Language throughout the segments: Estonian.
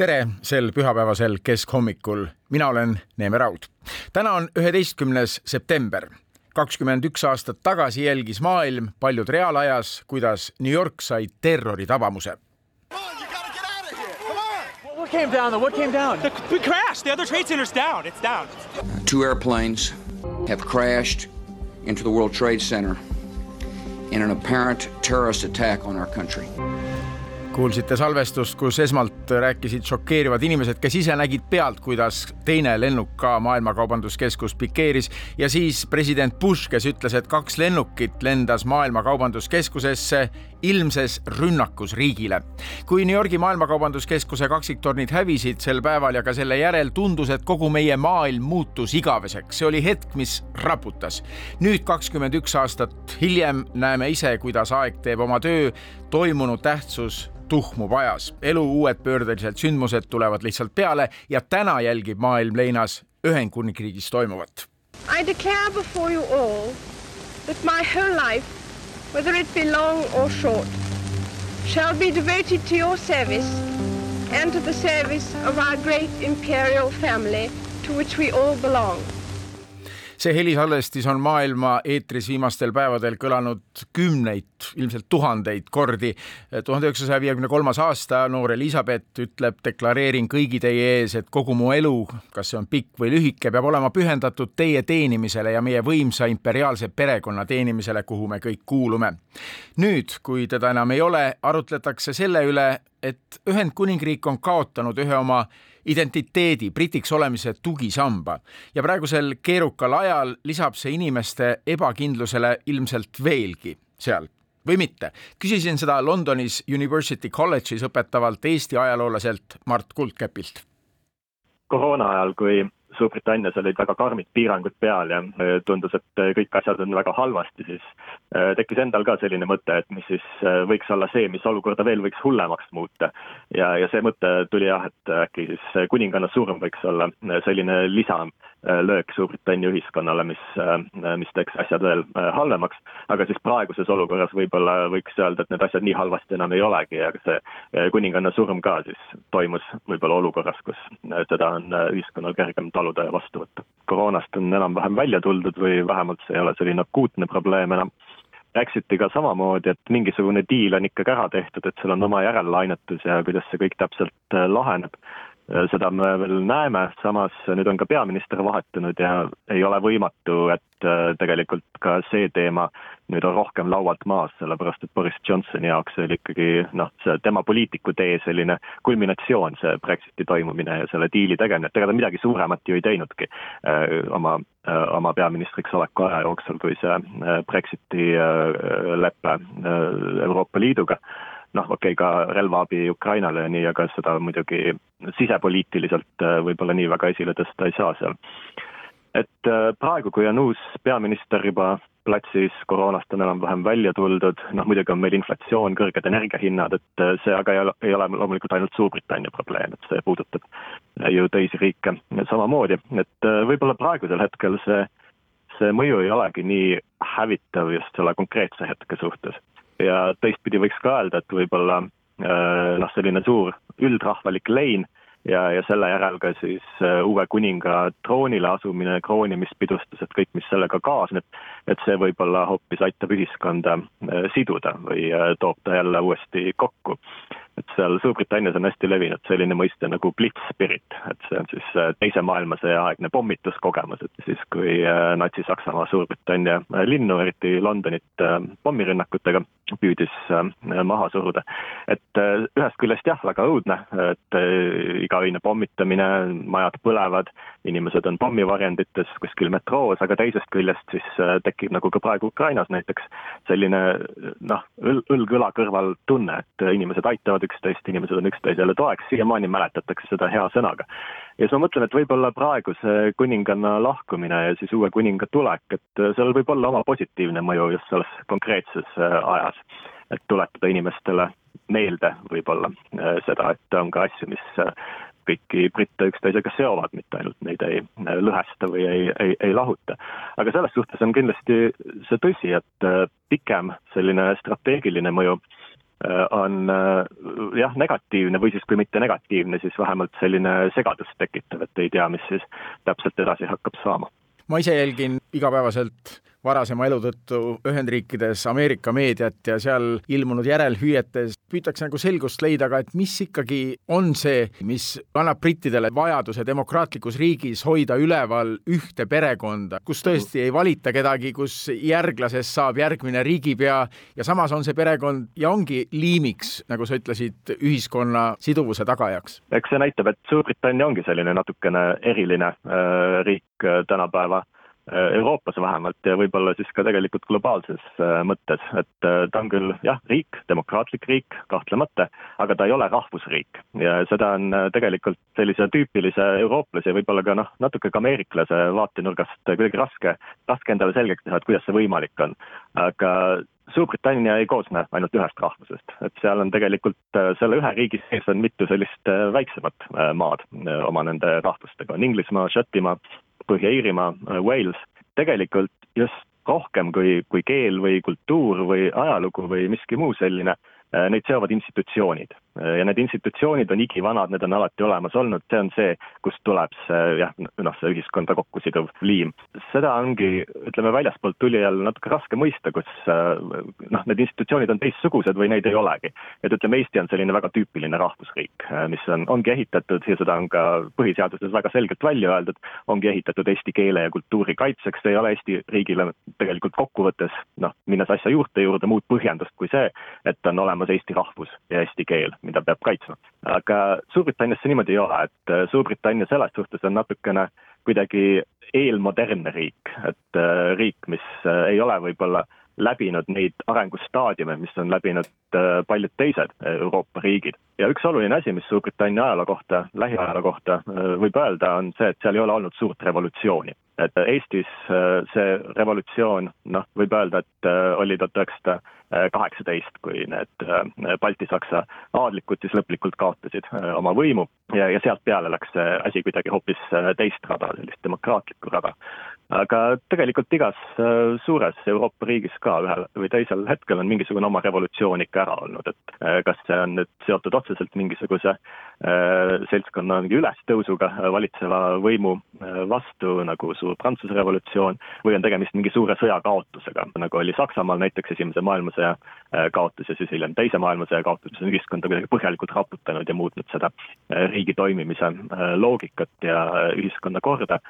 tere sel pühapäevasel keskhommikul, mina olen Neeme Raud. täna on üheteistkümnes september. kakskümmend üks aastat tagasi jälgis maailm, paljud reaalajas, kuidas New York sai terroritabamuse What came down though? What came down? The, we crashed. The other trade center's down. It's down. Two airplanes have crashed into the World Trade Center in an apparent terrorist attack on our country kuulsite salvestust, kus esmalt rääkisid šokeerivad inimesed, kes ise nägid pealt, kuidas teine lennuk ka Maailma Kaubanduskeskust pikeeris. Ja siis president Bush, kes ütles, et kaks lennukit lendas Maailma Kaubanduskeskusesse ilmses rünnakus riigile. kui New Yorgi Maailma Kaubanduskeskuse kaksiktornid hävisid sel päeval ja ka selle järel tundus, et kogu meie maailm muutus igaveseks, see oli hetk, mis raputas. nüüd kakskümmend üks aastat hiljem näeme ise, kuidas aeg teeb oma töö, toimunu tähtsus tuhmub ajas, elu uued pöördelised sündmused tulevad lihtsalt peale ja täna jälgib maailm leinas Ühendkuningriigis toimuvat. I declare before you all that my whole life, whether it be long or short, shall be devoted to your service and to the service of our great imperial family to which we all belong see helisalvestis on maailma eetris viimastel päevadel kõlanud kümneid, ilmselt tuhandeid kordi. tuhande üheksasaja viiekümne kolmas aasta noor Elizabeth ütleb, deklareerin kõigi teie ees, et kogu mu elu, kas see on pikk või lühike, peab olema pühendatud teie teenimisele ja meie võimsa imperiaalse perekonna teenimisele, kuhu me kõik kuulume. nüüd, kui teda enam ei ole, arutletakse selle üle, et Ühendkuningriik on kaotanud ühe oma identiteedi, britiks olemise tugisamba ja praegusel keerukal ajal lisab see inimeste ebakindlusele ilmselt veelgi seal või mitte. küsisin seda Londonis University College'is õpetavalt Eesti ajaloolaselt Mart Kuldkepilt. koroona ajal, kui Suurbritannias olid väga karmid piirangud peal ja äh, tundus, et äh, kõik asjad on väga halvasti, siis äh, tekkis endal ka selline mõte, et mis siis võiks olla see, mis olukorda veel võiks hullemaks muuta. ja, ja see mõte tuli jah, et äkki siis kuninganna surm võiks olla selline lisalöök Suurbritannia ühiskonnale, mis, mis teeks asjad veel halvemaks, aga siis praeguses olukorras võib-olla võiks öelda, et need asjad nii halvasti enam ei olegi, aga see kuninganna surm ka siis toimus võib-olla olukorras, kus seda on ühiskonnal kergem taluda ja vastu võtta. koroonast on enam-vähem välja tuldud või vähemalt see ei ole selline akuutne probleem enam. Brexitiga samamoodi, et mingisugune diil on ikkagi ära tehtud, et seal on oma järellainetus ja kuidas see kõik täpselt äh, laheneb Äh, seda me veel näeme, samas nüüd on ka peaminister vahetunud ja ei ole võimatu, et äh, tegelikult ka see teema nüüd on rohkem laualt maas, sellepärast et Boris Johnsoni jaoks oli ikkagi noh, see tema poliitiku tee selline kulminatsioon, see Brexiti toimumine ja selle diili tegemine, et ega ta midagi suuremat ju ei teinudki äh, oma, oma peaministriks oleku aja jooksul, kui see Brexiti lepe Euroopa Liiduga noh, okei okay,, ka relvaabi Ukrainale ja nii, aga seda muidugi sisepoliitiliselt äh, võib-olla nii väga esile tõsta ei saa seal. et äh, praegu, kui on uus peaminister juba platsis, koroonast on enam-vähem välja tuldud, noh muidugi on meil inflatsioon, kõrged energiahinnad, et äh, see aga ei ole, ei ole loomulikult ainult Suurbritannia probleem, et see puudutab ju teisi riike samamoodi, et võib-olla praegusel hetkel see, see mõju ei olegi nii hävitav just selle konkreetse hetke suhtes ja teistpidi võiks ka öelda, et võib-olla äh, noh, selline suur üldrahvalik lein ja, ja selle järel ka siis äh, uue kuninga troonile asumine, kroonimispidustused, kõik, mis sellega kaasneb, et see võib-olla hoopis aitab ühiskonda äh, siduda või toob ta jälle uuesti kokku et seal Suurbritannias on hästi levinud selline mõiste nagu blitz spirit, et see on siis äh, teise maailmasõja aegne pommituskogemus, et siis kui äh, Natsi-Saksamaa Suurbritannia äh, linnu, eriti Londonit pommirünnakutega püüdis maha suruda. et ühest küljest jah, väga õudne, et igaöine pommitamine, majad põlevad, inimesed on pommivarjendites kuskil metroos, aga teisest küljest siis tekib nagu ka praegu Ukrainas näiteks selline noh, õlg õla kõrval tunne, et inimesed aitavad üksteist, inimesed on üksteisele toeks, siiamaani mäletatakse seda hea sõnaga. ja siis ma mõtlen, et võib-olla praeguse kuninganna lahkumine ja siis uue kuninga tulek, et sellel võib olla oma positiivne mõju just selles konkreetses ajas. et tuletada inimestele meelde võib-olla seda, et on ka asju, mis kõiki britte üksteisega seovad, mitte ainult neid ei lõhesta või ei, ei, ei lahuta. aga selles suhtes on kindlasti see tõsi, et äh, pikem selline strateegiline mõju äh, on äh, jah, negatiivne või siis kui mitte negatiivne, siis vähemalt selline segadust tekitav, et ei tea, mis siis täpselt edasi hakkab saama. ma ise jälgin igapäevaselt varasema elu tõttu Ühendriikides Ameerika meediat ja seal ilmunud järelhüüetes püütakse nagu selgust leida, aga et mis ikkagi on see, mis annab brittidele vajaduse demokraatlikus riigis hoida üleval ühte perekonda, kus tõesti ei valita kedagi, kus järglasest saab järgmine riigipea ja samas on see perekond ja ongi liimiks, nagu sa ütlesid, ühiskonna siduvuse tagajaks. eks see näitab, et Suurbritannia ongi selline natukene eriline äh, riik äh, tänapäeva Euroopas vähemalt ja võib-olla siis ka tegelikult globaalses äh, mõttes, et äh, ta on küll jah, riik, demokraatlik riik, kahtlemata, aga ta ei ole rahvusriik. Ja seda on tegelikult sellise tüüpilise eurooplase, võib-olla ka noh, natuke ka ameeriklase vaatenurgast kuidagi raske, raske endale selgeks teha, et kuidas see võimalik on. aga Suurbritannia ei koosne ainult ühest rahvusest, et seal on tegelikult selle ühe riigi sees on mitu sellist väiksemat maad oma nende rahvustega, on Inglismaa, Šotimaa, Põhja-Iirimaa, äh, Wales, tegelikult just rohkem kui, kui keel või kultuur või ajalugu või miski muu selline, äh, neid seovad institutsioonid ja need institutsioonid on igivanad, need on alati olemas olnud, see on see, kust tuleb see jah, noh, see ühiskonda kokku siduv liim. seda ongi, ütleme, väljaspoolt tulijal natuke raske mõista, kus noh, need institutsioonid on teistsugused või neid ei olegi. et ütleme, Eesti on selline väga tüüpiline rahvusriik, mis on, ongi ehitatud ja seda on ka põhiseaduses väga selgelt välja öeldud, ongi ehitatud eesti keele ja kultuuri kaitseks, ei ole Eesti riigile tegelikult kokkuvõttes noh, minnes asja juurte juurde muud põhjendust kui see, et on olemas eesti rahvus ja eesti keel mida peab kaitsma. aga Suurbritannias see niimoodi ei ole, et äh, Suurbritannia selles suhtes on natukene kuidagi eelmodernne riik, et äh, riik, mis äh, ei ole võib-olla läbinud neid arengustaadiume, mis on läbinud paljud teised Euroopa riigid. ja üks oluline asi, mis Suurbritannia ajaloo kohta, lähiajaloo kohta võib öelda, on see, et seal ei ole olnud suurt revolutsiooni. et Eestis see revolutsioon, noh, võib öelda, et oli tuhat üheksasada kaheksateist, kui need äh, Balti-Saksa aadlikud siis lõplikult kaotasid äh, oma võimu ja, ja sealt peale läks see asi kuidagi hoopis äh, teist rada, sellist demokraatlikku rada aga tegelikult igas äh, suures Euroopa riigis ka ühel või teisel hetkel on mingisugune oma revolutsioon ikka ära olnud, et äh, kas see on nüüd seotud otseselt mingisuguse äh, seltskonna mingi ülestõusuga valitseva võimu vastu, nagu suur Prantsuse revolutsioon, või on tegemist mingi suure sõja kaotusega, nagu oli Saksamaal näiteks Esimese maailmasõja kaotus ja siis hiljem Teise maailmasõja kaotus, mis on ühiskonda kuidagi põhjalikult raputanud ja muutnud seda riigi toimimise loogikat ja ühiskonnakorda.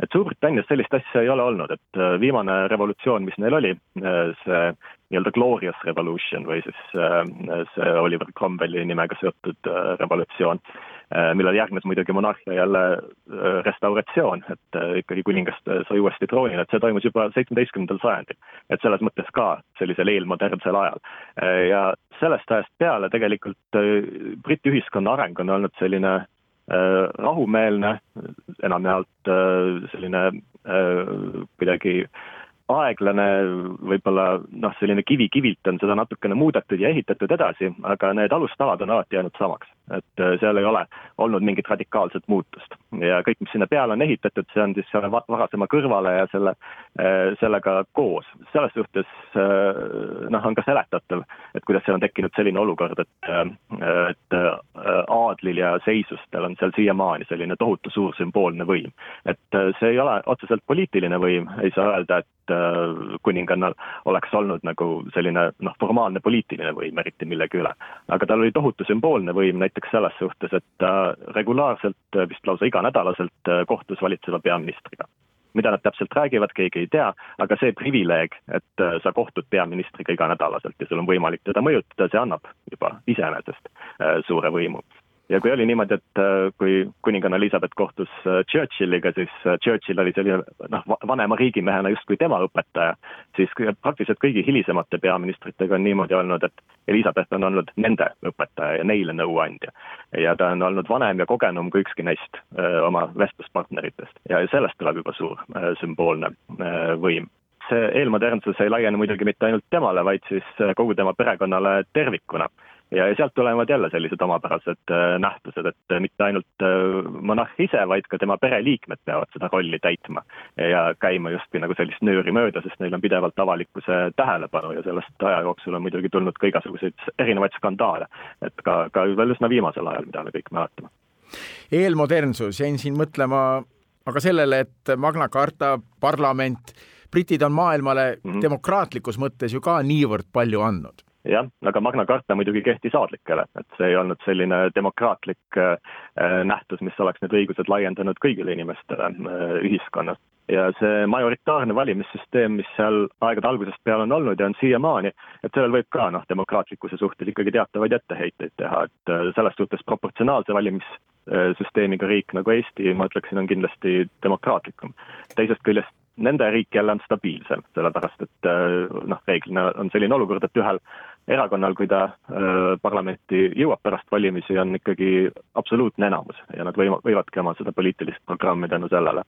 Et Suurbritannias sellist asja ei ole olnud, et äh, viimane revolutsioon, mis neil oli, äh, see nii-öelda Glorious Revolution või siis äh, see Oliver Cromwelli nimega seotud revolutsioon, millele järgnes muidugi monarhia jälle restauratsioon, et ikkagi kuningast sai uuesti troonile, et see toimus juba seitsmeteistkümnendal sajandil. et selles mõttes ka sellisel eelmodernsel ajal. ja sellest ajast peale tegelikult Briti ühiskonna areng on olnud selline rahumeelne, enamjaolt selline kuidagi aeglane, võib-olla noh, selline kivi kivilt on seda natukene muudetud ja ehitatud edasi, aga need alustalad on alati jäänud samaks et äh, seal ei ole olnud mingit radikaalset muutust. ja kõik, mis sinna peale on ehitatud, see on siis selle varasema kõrvale ja selle, äh, sellega koos. selles suhtes äh, noh, on ka seletatav, et kuidas seal on tekkinud selline olukord, et, et aadlil ja seisustel on seal siiamaani selline tohutu suur sümboolne võim. et see ei ole otseselt poliitiline võim, ei saa öelda, et kuningannal oleks olnud nagu selline noh, formaalne poliitiline võim eriti millegi üle. aga tal oli tohutu sümboolne võim näiteks selles suhtes, et ta regulaarselt, vist lausa iganädalaselt äh, kohtus valitseva peaministriga. mida nad täpselt räägivad, keegi ei tea, aga see privileeg, et äh, sa kohtud peaministriga iganädalaselt ja sul on võimalik teda mõjutada, see annab juba iseenesest äh, suure võimu ja kui oli niimoodi, et äh, kui kuninganna Elizabeth kohtus äh, Churchilliga, siis äh, Churchill oli selline noh, vanema riigimehena justkui tema õpetaja, siis praktiliselt kõigi hilisemate peaministritega on niimoodi olnud, et Elizabeth on olnud nende õpetaja ja neile nõuandja. ja ta on olnud vanem ja kogenum kui ükski neist oma vestluspartneritest. Ja sellest tuleb juba suur sümboolne võim. See eelmodernsus ei laiene muidugi mitte ainult temale, vaid siis kogu tema perekonnale tervikuna ja, ja sealt tulevad jälle sellised omapärased äh, nähtused, et äh, mitte ainult äh, monarh ise, vaid ka tema pereliikmed peavad seda rolli täitma ja käima justkui nagu sellist nööri mööda, sest neil on pidevalt avalikkuse tähelepanu ja sellest aja jooksul on muidugi tulnud ka igasuguseid erinevaid skandaale. et ka, ka veel üsna viimasel ajal, mida me kõik mäletame. eelmodernsus, jäin siin mõtlema aga sellele, et Magna Carta, parlament, britid on maailmale mm -hmm. demokraatlikus mõttes ju ka niivõrd palju andnud jah, aga Magna Carta muidugi kehtis aadlikele, et see ei olnud selline demokraatlik äh, nähtus, mis oleks need õigused laiendanud kõigile inimestele äh, ühiskonnas. ja see majoritaarne valimissüsteem, mis seal aegade algusest peale on olnud ja on siiamaani, et sellel võib ka noh, demokraatlikkuse suhtes ikkagi teatavaid etteheiteid teha, et äh, selles suhtes proportsionaalse valimissüsteemiga riik nagu Eesti, ma ütleksin, on kindlasti demokraatlikum. teisest küljest nende riik jälle on stabiilsem, sellepärast et noh, reeglina on selline olukord, et ühel erakonnal, kui ta äh, parlamenti jõuab pärast valimisi, on ikkagi absoluutne enamus ja nad võivad, võivadki oma seda poliitilist programmi tänu sellele,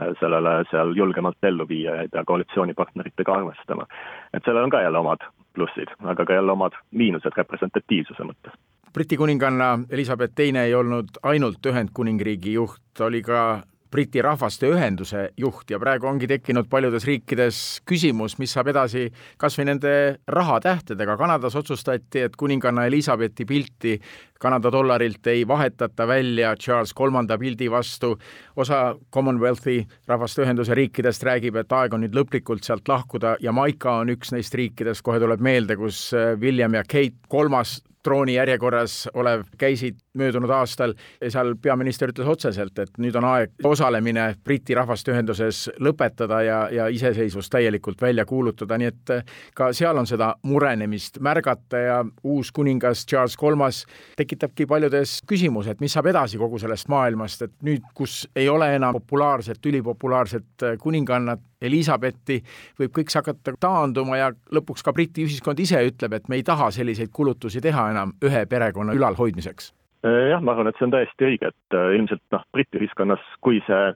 äh, sellele seal julgemalt ellu viia ja ei pea koalitsioonipartneritega arvestama. et sellel on ka jälle omad plussid, aga ka jälle omad miinused representatiivsuse mõttes. Briti kuninganna Elizabeth Teine ei olnud ainult Ühendkuningriigi juht, oli ka Briti Rahvaste Ühenduse juht ja praegu ongi tekkinud paljudes riikides küsimus, mis saab edasi kas või nende rahatähtedega. Kanadas otsustati, et kuninganna Elizabethi pilti Kanada dollarilt ei vahetata välja Charles kolmanda pildi vastu. osa Commonwealthi Rahvaste Ühenduse riikidest räägib, et aeg on nüüd lõplikult sealt lahkuda. Jamaica on üks neist riikidest, kohe tuleb meelde, kus William ja Kate kolmas trooni järjekorras olev käisid möödunud aastal ja seal peaminister ütles otseselt, et nüüd on aeg osalemine Briti Rahvaste Ühenduses lõpetada ja, ja iseseisvus täielikult välja kuulutada, nii et ka seal on seda murenemist märgata ja uus kuningas Charles Kolmas tekitabki paljudes küsimuse, et mis saab edasi kogu sellest maailmast, et nüüd, kus ei ole enam populaarset, ülipopulaarset kuningannat, Elizabethi, võib kõik see hakata taanduma ja lõpuks ka Briti ühiskond ise ütleb, et me ei taha selliseid kulutusi teha enam ühe perekonna ülalhoidmiseks jah, ma arvan, et see on täiesti õige, et äh, ilmselt noh, Briti ühiskonnas, kui see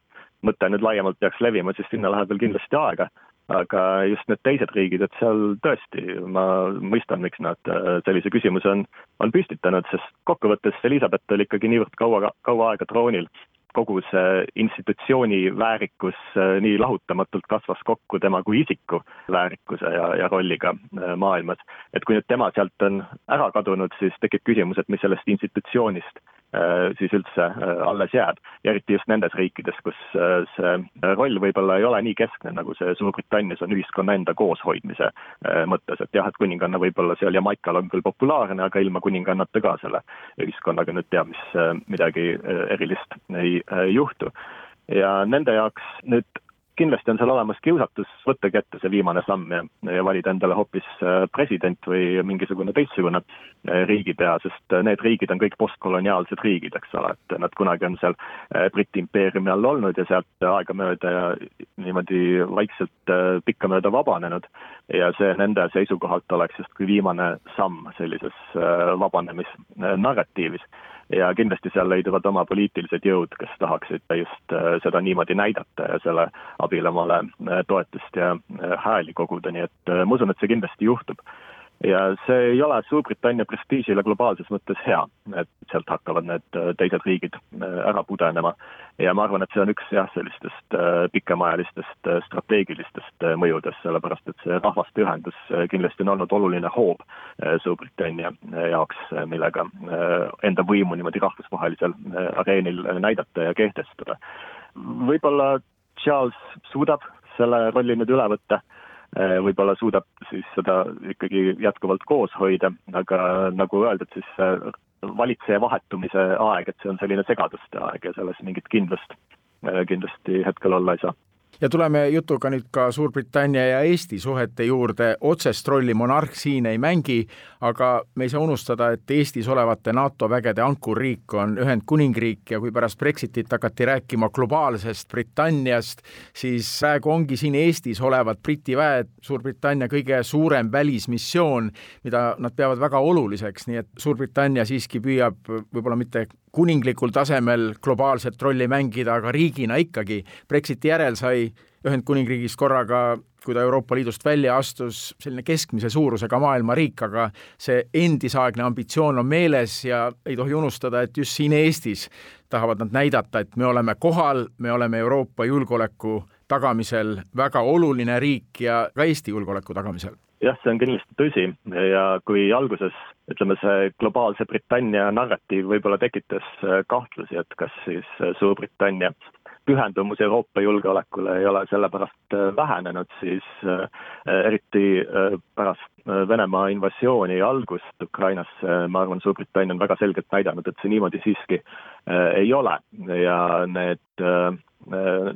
mõte nüüd laiemalt peaks levima, siis sinna läheb veel kindlasti aega, aga just need teised riigid, et seal tõesti, ma mõistan, miks nad äh, sellise küsimuse on, on püstitanud, sest kokkuvõttes Elizabeth oli ikkagi niivõrd kaua, kaua aega troonil, kogu see institutsiooni väärikus äh, nii lahutamatult kasvas kokku tema kui isiku väärikuse ja, ja rolliga äh, maailmas. et kui nüüd tema sealt on ära kadunud, siis tekib küsimus, et mis sellest institutsioonist siis üldse äh, alles jääb. ja eriti just nendes riikides, kus äh, see roll võib-olla ei ole nii keskne, nagu see Suurbritannias on ühiskonna enda kooshoidmise mõttes, et jah, et kuninganna võib-olla seal Jamaikal on küll populaarne, aga ilma kuningannata ka selle ühiskonnaga nüüd teab, mis midagi erilist ei juhtu. ja nende jaoks nüüd kindlasti on seal olemas kiusatus võttagi ette see viimane samm ja, ja valida endale hoopis äh, president või mingisugune teistsugune äh, riigipea, sest äh, need riigid on kõik postkoloniaalsed riigid, eks ole, et nad kunagi on seal Briti impeeriumi all olnud ja sealt aegamööda ja niimoodi vaikselt pikkamööda vabanenud. Ja see nende seisukohalt oleks justkui viimane samm sellises vabanemisnarratiivis ja kindlasti seal leiduvad oma poliitilised jõud, kes tahaksid just äh, seda niimoodi näidata ja selle abil omale äh, toetust ja äh, hääli koguda, nii et ma usun, et see kindlasti juhtub ja see ei ole Suurbritannia prestiižile globaalses mõttes hea, et sealt hakkavad need äh, teised riigid äh, ära pudenema. ja ma arvan, et see on üks jah, sellistest äh, pikemaajalistest strateegilistest mõjudest, sellepärast et see rahvaste ühendus kindlasti on olnud oluline hoob Suurbritannia jaoks, millega enda võimu niimoodi rahvusvahelisel areenil näidata ja kehtestada. võib-olla Charles suudab selle rolli nüüd üle võtta võib-olla suudab siis seda ikkagi jätkuvalt koos hoida, aga nagu öeldud, siis äh, valitseja vahetumise aeg, et see on selline segaduste aeg ja selles mingit kindlust äh, kindlasti hetkel olla ei saa ja tuleme jutuga nüüd ka Suurbritannia ja Eesti suhete juurde, otsest rolli monarh siin ei mängi, aga me ei saa unustada, et Eestis olevate NATO vägede ankurriik on Ühendkuningriik ja kui pärast Brexitit hakati rääkima globaalsest Britanniast, siis praegu ongi siin Eestis olevad Briti väed Suurbritannia kõige suurem välismissioon, mida nad peavad väga oluliseks, nii et Suurbritannia siiski püüab võib-olla mitte kuninglikul tasemel globaalset rolli mängida, aga riigina ikkagi. Brexiti järel sai Ühendkuningriigist korraga, kui ta Euroopa Liidust välja astus, selline keskmise suurusega maailmariik, aga see endisaegne ambitsioon on meeles ja ei tohi unustada, et just siin Eestis tahavad nad näidata, et me oleme kohal, me oleme Euroopa julgeoleku tagamisel väga oluline riik ja ka Eesti julgeoleku tagamisel jah, see on kindlasti tõsi. Ja kui alguses ütleme, see globaalse Britannia narratiiv võib-olla tekitas äh, kahtlusi, et kas siis äh, Suurbritannia pühendumus Euroopa julgeolekule ei ole sellepärast äh, vähenenud, siis eriti pärast Venemaa invasiooni algust Ukrainasse, ma arvan, Suurbritannia on väga selgelt näidanud, et see niimoodi siiski ei ole. Ja need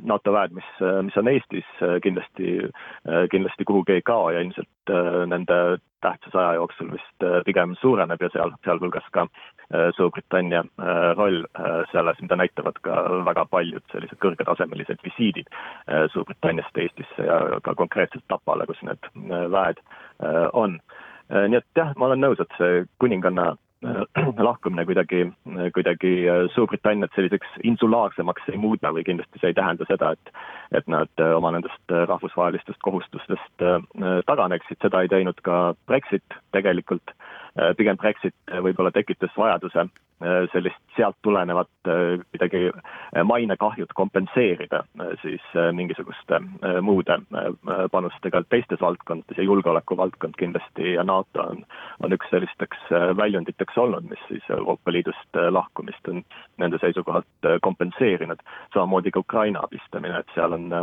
NATO väed, mis, äh, mis on Eestis, äh, kindlasti, kindlasti kuhugi ei kao ja ilmselt nende tähtsus aja jooksul vist pigem suureneb ja seal, sealhulgas ka Suurbritannia roll selles, mida näitavad ka väga paljud sellised kõrgetasemelised visiidid Suurbritanniast Eestisse ja ka konkreetselt Tapale, kus need väed on. nii et jah, ma olen nõus, et see kuninganna Äh, lahkumine kuidagi, kuidagi äh, Suurbritanniat selliseks insulaarsemaks ei muuda või kindlasti see ei tähenda seda, et et nad äh, oma nendest rahvusvahelistest kohustustest taganeksid, seda ei teinud ka Brexit tegelikult, pigem Brexit võib-olla tekitas vajaduse Äh, sellist sealt tulenevat äh, äh, mainekahjut kompenseerida siis mingisuguste muude panustega teistes valdkondades ja julgeolekuvaldkond kindlasti ja NATO on, on üks sellisteks väljunditeks olnud, mis siis Euroopa Liidust lahkumist on nende seisukohalt kompenseerinud. samamoodi ka Ukraina abistamine, et seal on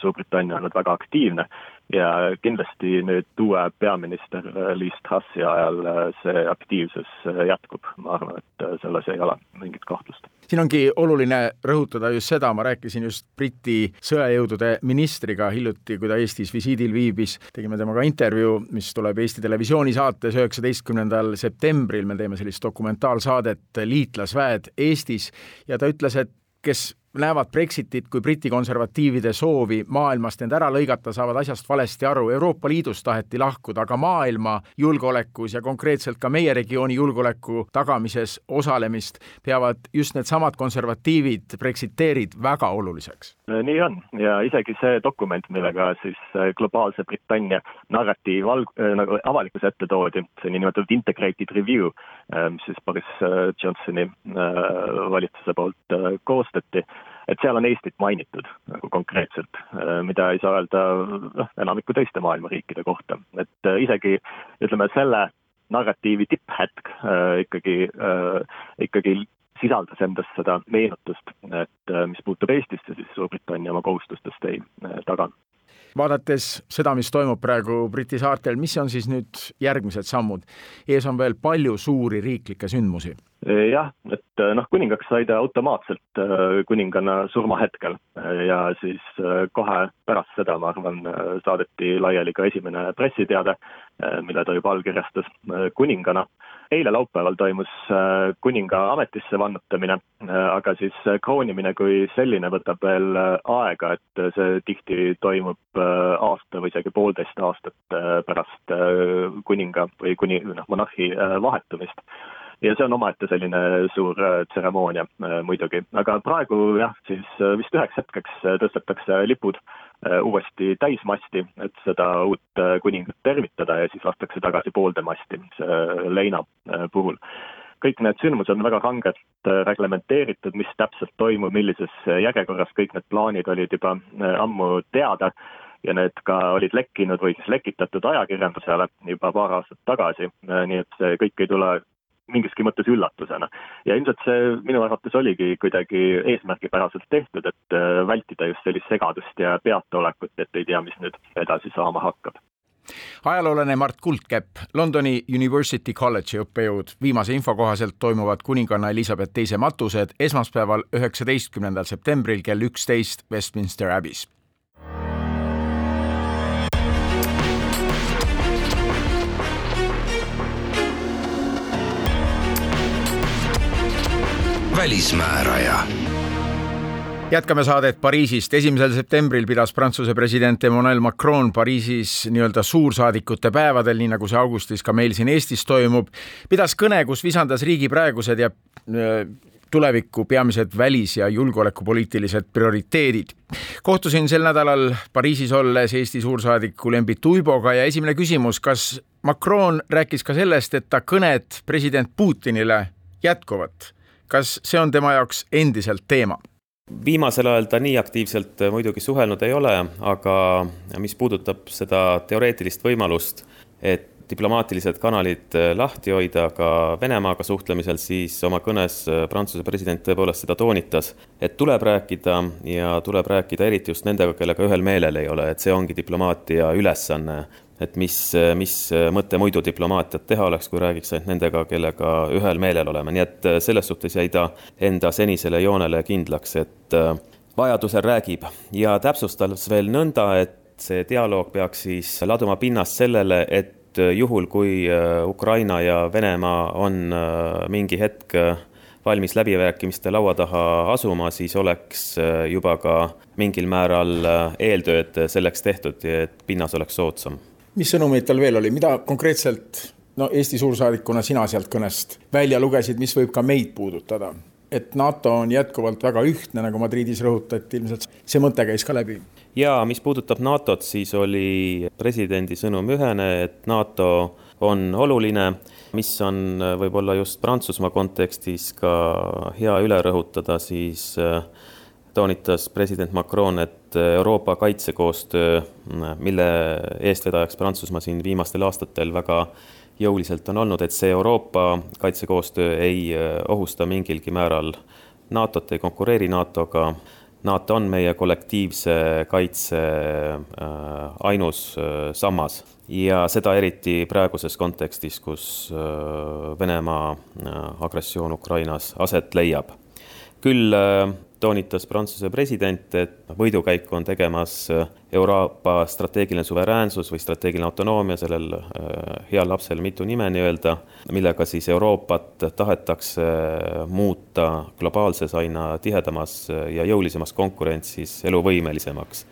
Suurbritannia olnud väga aktiivne ja kindlasti nüüd uue peaminister Liis Trussi ajal see aktiivsus jätkub, ma arvan, et selles ei ole mingit kahtlust. siin ongi oluline rõhutada just seda, ma rääkisin just Briti sõjajõudude ministriga hiljuti, kui ta Eestis visiidil viibis, tegime temaga intervjuu, mis tuleb Eesti Televisiooni saates üheksateistkümnendal septembril, me teeme sellist dokumentaalsaadet Liitlasväed Eestis. Ja ta ütles, et kes näevad Brexitit kui Briti konservatiivide soovi maailmast end ära lõigata, saavad asjast valesti aru. Euroopa Liidust taheti lahkuda, aga maailma julgeolekus ja konkreetselt ka meie regiooni julgeoleku tagamises osalemist peavad just needsamad konservatiivid, brexiteerid väga oluliseks. nii on ja isegi see dokument, millega siis äh, globaalse Britannia narratiiv alg-, äh, nagu avalikkuse ette toodi, see niinimetatud integrated review, äh, mis siis Boris Johnsoni valitsuse poolt koostati et seal on Eestit mainitud nagu konkreetselt, äh, mida ei saa öelda noh, enamiku teiste maailma riikide kohta, et äh, isegi ütleme, selle narratiivi tipphetk äh, ikkagi äh,, ikkagi sisaldas endas seda meenutust, et äh, mis puutub Eestisse, siis Suurbritannia oma kohustustest ei äh, tagane vaadates seda, mis toimub praegu Briti saartel, mis on siis nüüd järgmised sammud? ees on veel palju suuri riiklikke sündmusi. Jah, et noh, kuningaks sai ta automaatselt äh, kuninganna surmahetkel. Ja siis kohe pärast seda, ma arvan, saadeti laiali ka esimene pressiteade, mille ta juba allkirjastas kuningana. Eile laupäeval toimus kuninga ametisse vannutamine, aga siis kroonimine kui selline võtab veel aega, et see tihti toimub aasta või isegi poolteist aastat pärast kuninga või kuni, noh, monarhi vahetumist ja see on omaette selline suur tseremoonia muidugi, aga praegu jah, siis vist üheks hetkeks tõstetakse lipud Äh, uuesti täismasti, et seda uut äh, kuningat tervitada ja siis lastakse tagasi poolde masti äh, leina puhul. kõik need sündmused on väga rangelt reglementeeritud, mis täpselt toimub, millises järjekorras, kõik need plaanid olid juba ammu teada. Ja need ka olid lekkinud või siis lekitatud ajakirjandusele juba paar aastat tagasi, nii et see kõik ei tule mingiski mõttes üllatusena. ja ilmselt see minu arvates oligi kuidagi eesmärgipäraselt tehtud, et äh, vältida just sellist segadust ja peataolekut, et ei tea, mis nüüd edasi saama hakkab ajaloolane Mart Kuldkepp, Londoni University College'i õppejõud. viimase info kohaselt toimuvad kuninganna Elizabeth teise matused esmaspäeval, üheksateistkümnendal septembril kell üksteist Westminster Abbey's välismääraja jätkame saadet Pariisist. esimesel septembril pidas Prantsuse president Emmanuel Macron Pariisis nii-öelda suursaadikute päevadel, nii nagu see augustis ka meil siin Eestis toimub, pidas kõne, kus visandas riigi praegused ja äh, tuleviku peamised välis- ja julgeolekupoliitilised prioriteedid. kohtusin sel nädalal Pariisis olles Eesti suursaadiku Lembit Uiboga ja esimene küsimus, kas Macron rääkis ka sellest, et ta kõned president Putinile jätkuvad kas see on tema jaoks endiselt teema? viimasel ajal ta nii aktiivselt muidugi suhelnud ei ole, aga mis puudutab seda teoreetilist võimalust, et diplomaatilised kanalid lahti hoida ka Venemaaga suhtlemisel, siis oma kõnes Prantsuse president tõepoolest seda toonitas, et tuleb rääkida ja tuleb rääkida eriti just nendega, kellega ühel meelel ei ole, et see ongi diplomaatia ülesanne et mis, mis mõte muidu diplomaatiat teha oleks, kui räägiks ainult nendega, kellega ühel meelel oleme, nii et äh, selles suhtes jäi ta enda senisele joonele kindlaks, et äh, vajadusel räägib. Ja täpsustas veel nõnda, et see dialoog peaks siis laduma pinnast sellele, et äh, juhul, kui Ukraina ja Venemaa on mingi hetk valmis läbirääkimiste laua taha asuma, siis oleks juba ka mingil määral eeltööd selleks tehtud, et pinnas oleks soodsam mis sõnumeid tal veel oli, mida konkreetselt no Eesti suursaadikuna sina sealt kõnest välja lugesid, mis võib ka meid puudutada? et NATO on jätkuvalt väga ühtne, nagu Madridis rõhutati, ilmselt see mõte käis ka läbi? jaa, mis puudutab NATO-t, siis oli presidendi sõnum ühene, et NATO on oluline, mis on võib-olla just Prantsusmaa kontekstis ka hea üle rõhutada, siis äh, toonitas president Macron, et Euroopa kaitsekoostöö, mille eestvedajaks Prantsusmaa siin viimastel aastatel väga jõuliselt on olnud, et see Euroopa kaitsekoostöö ei ohusta mingilgi määral NATO-t, ei konkureeri NATO-ga. NATO on meie kollektiivse kaitse äh, ainus äh, sammas ja seda eriti praeguses kontekstis, kus äh, Venemaa agressioon Ukrainas aset leiab. küll toonitas Prantsuse president, et võidukäiku on tegemas äh, Euroopa strateegiline suveräänsus või strateegiline autonoomia, sellel äh, heal lapsel mitu nime nii-öelda, millega siis Euroopat tahetakse äh, muuta globaalses aina tihedamas ja jõulisemas konkurentsis eluvõimelisemaks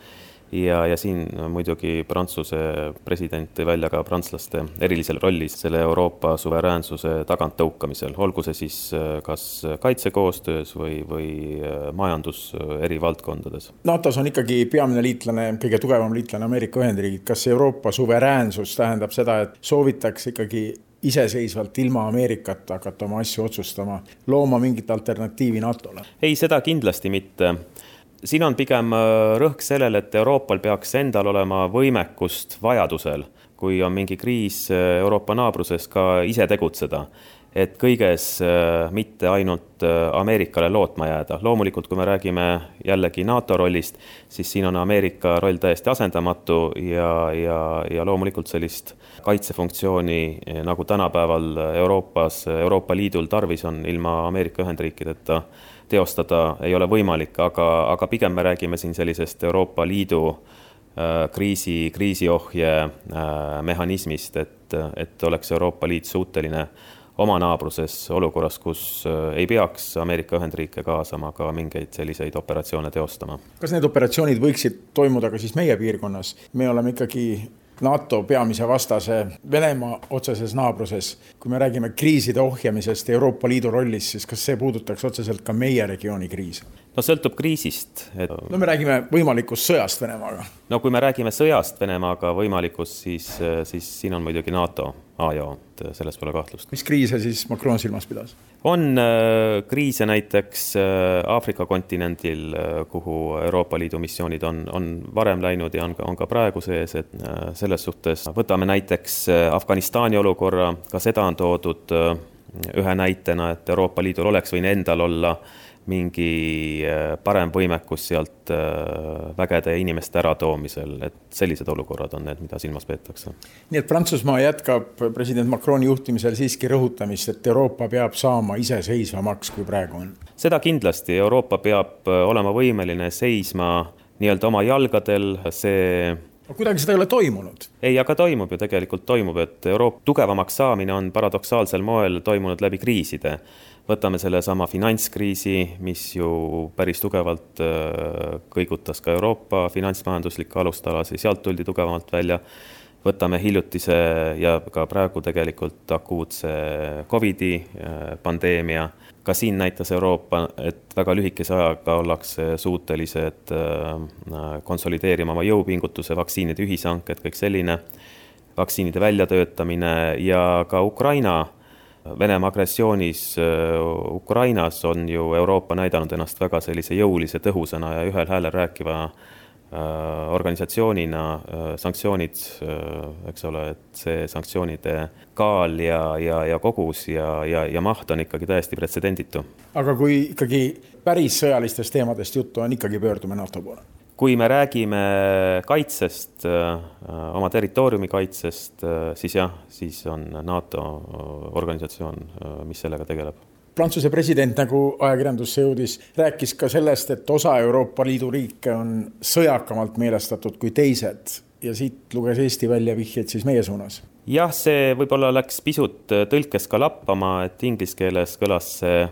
ja, ja siin muidugi Prantsuse president tõi välja ka prantslaste erilisel rollis selle Euroopa suveräänsuse taganttõukamisel, olgu see siis äh, kas kaitsekoostöös või, või äh, majandus äh, eri valdkondades. NATO-s on ikkagi peamine liitlane, kõige tugevam liitlane Ameerika Ühendriigid, kas Euroopa suveräänsus tähendab seda, et soovitakse ikkagi iseseisvalt ilma Ameerikata hakata oma asju otsustama, looma mingit alternatiivi NATO-le? ei, seda kindlasti mitte siin on pigem äh, rõhk sellel, et Euroopal peaks endal olema võimekust vajadusel, kui on mingi kriis äh, Euroopa naabruses, ka ise tegutseda. et kõiges äh, mitte ainult Ameerikale lootma jääda. loomulikult, kui me räägime jällegi NATO rollist, siis siin on Ameerika roll täiesti asendamatu ja, ja, ja loomulikult sellist kaitsefunktsiooni, nagu tänapäeval Euroopas, Euroopa Liidul tarvis on, ilma Ameerika Ühendriikideta teostada ei ole võimalik, aga, aga pigem me räägime siin sellisest Euroopa Liidu äh, kriisi, kriisiohje äh, mehhanismist, et, et oleks Euroopa Liit suuteline oma naabruses olukorras, kus äh, ei peaks Ameerika Ühendriike kaasama ka mingeid selliseid operatsioone teostama. kas need operatsioonid võiksid toimuda ka siis meie piirkonnas? me oleme ikkagi NATO peamise vastase Venemaa otseses naabruses. kui me räägime kriiside ohjamisest Euroopa Liidu rollist, siis kas see puudutaks otseselt ka meie regiooni kriise? no sõltub kriisist et.... no me räägime võimalikust sõjast Venemaaga. no kui me räägime sõjast Venemaaga võimalikust, siis, siis siin on muidugi NATO A ja O, selles pole kahtlust. mis kriise siis Macron silmas pidas? On äh, kriise näiteks äh, Aafrika kontinendil, äh, kuhu Euroopa Liidu missioonid on, on varem läinud ja on ka, on ka praegu sees, et selles suhtes võtame näiteks Afganistani olukorra, ka seda on toodud ühe näitena, et Euroopa Liidul oleks võinud endal olla mingi äh, parem võimekus sealt äh, vägede inimeste äratoomisel, et sellised olukorrad on need, mida silmas peetakse. nii et Prantsusmaa jätkab president Macroni juhtimisel siiski rõhutamist, et Euroopa peab saama iseseisvamaks, kui praegu on? seda kindlasti, Euroopa peab äh, olema võimeline seisma nii-öelda oma jalgadel, see kuidagi seda ei ole toimunud. ei, aga toimub ju, tegelikult toimub, et Euroopa tugevamaks saamine on paradoksaalsel moel toimunud läbi kriiside. Võtame sellesama finantskriisi, mis ju päris tugevalt äh, kõigutas ka Euroopa finantsmajanduslikke alustalasid, sealt tuldi tugevamalt välja. Võtame hiljutise ja ka praegu tegelikult akuutse Covidi äh, pandeemia. Ka siin näitas Euroopa, et väga lühikese ajaga ollakse suutelised äh, konsolideerima oma jõupingutuse, vaktsiinide ühishanked, kõik selline, vaktsiinide väljatöötamine ja ka Ukraina, Venemaa agressioonis äh, Ukrainas on ju Euroopa näidanud ennast väga sellise jõulise, tõhusana ja ühel häälel rääkiva Äh, organisatsioonina äh, sanktsioonid, eks ole, et see sanktsioonide kaal ja, ja, ja kogus ja, ja, ja maht on ikkagi täiesti pretsedenditu. aga kui ikkagi päris sõjalistest teemadest juttu on, ikkagi pöördume NATO poole? Kui me räägime kaitsest, oma territooriumi kaitsest, siis jah, siis on NATO organisatsioon, mis sellega tegeleb Prantsuse president, nagu ajakirjandusse jõudis, rääkis ka sellest, et osa Euroopa Liidu riike on sõjakamalt meelestatud kui teised ja siit luges Eesti välja vihjeid siis meie suunas. jah, see võib-olla läks pisut tõlkes ka lappama, et inglise keeles kõlas see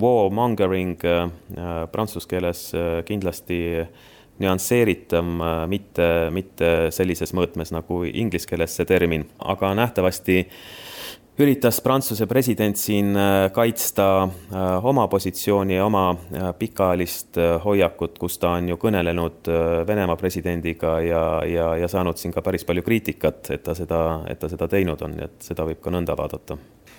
warmongering, äh, prantsuse keeles äh, kindlasti nüansseeritam, äh, mitte, mitte sellises mõõtmes nagu inglise keeles see termin, aga nähtavasti äh, üritas Prantsuse president siin äh, kaitsta äh, oma positsiooni ja oma pikaajalist hoiakut, kus ta on ju kõnelenud Venemaa presidendiga ja, ja, ja saanud siin ka päris palju kriitikat, et ta seda, et ta seda teinud on, nii et seda võib ka nõnda vaadata.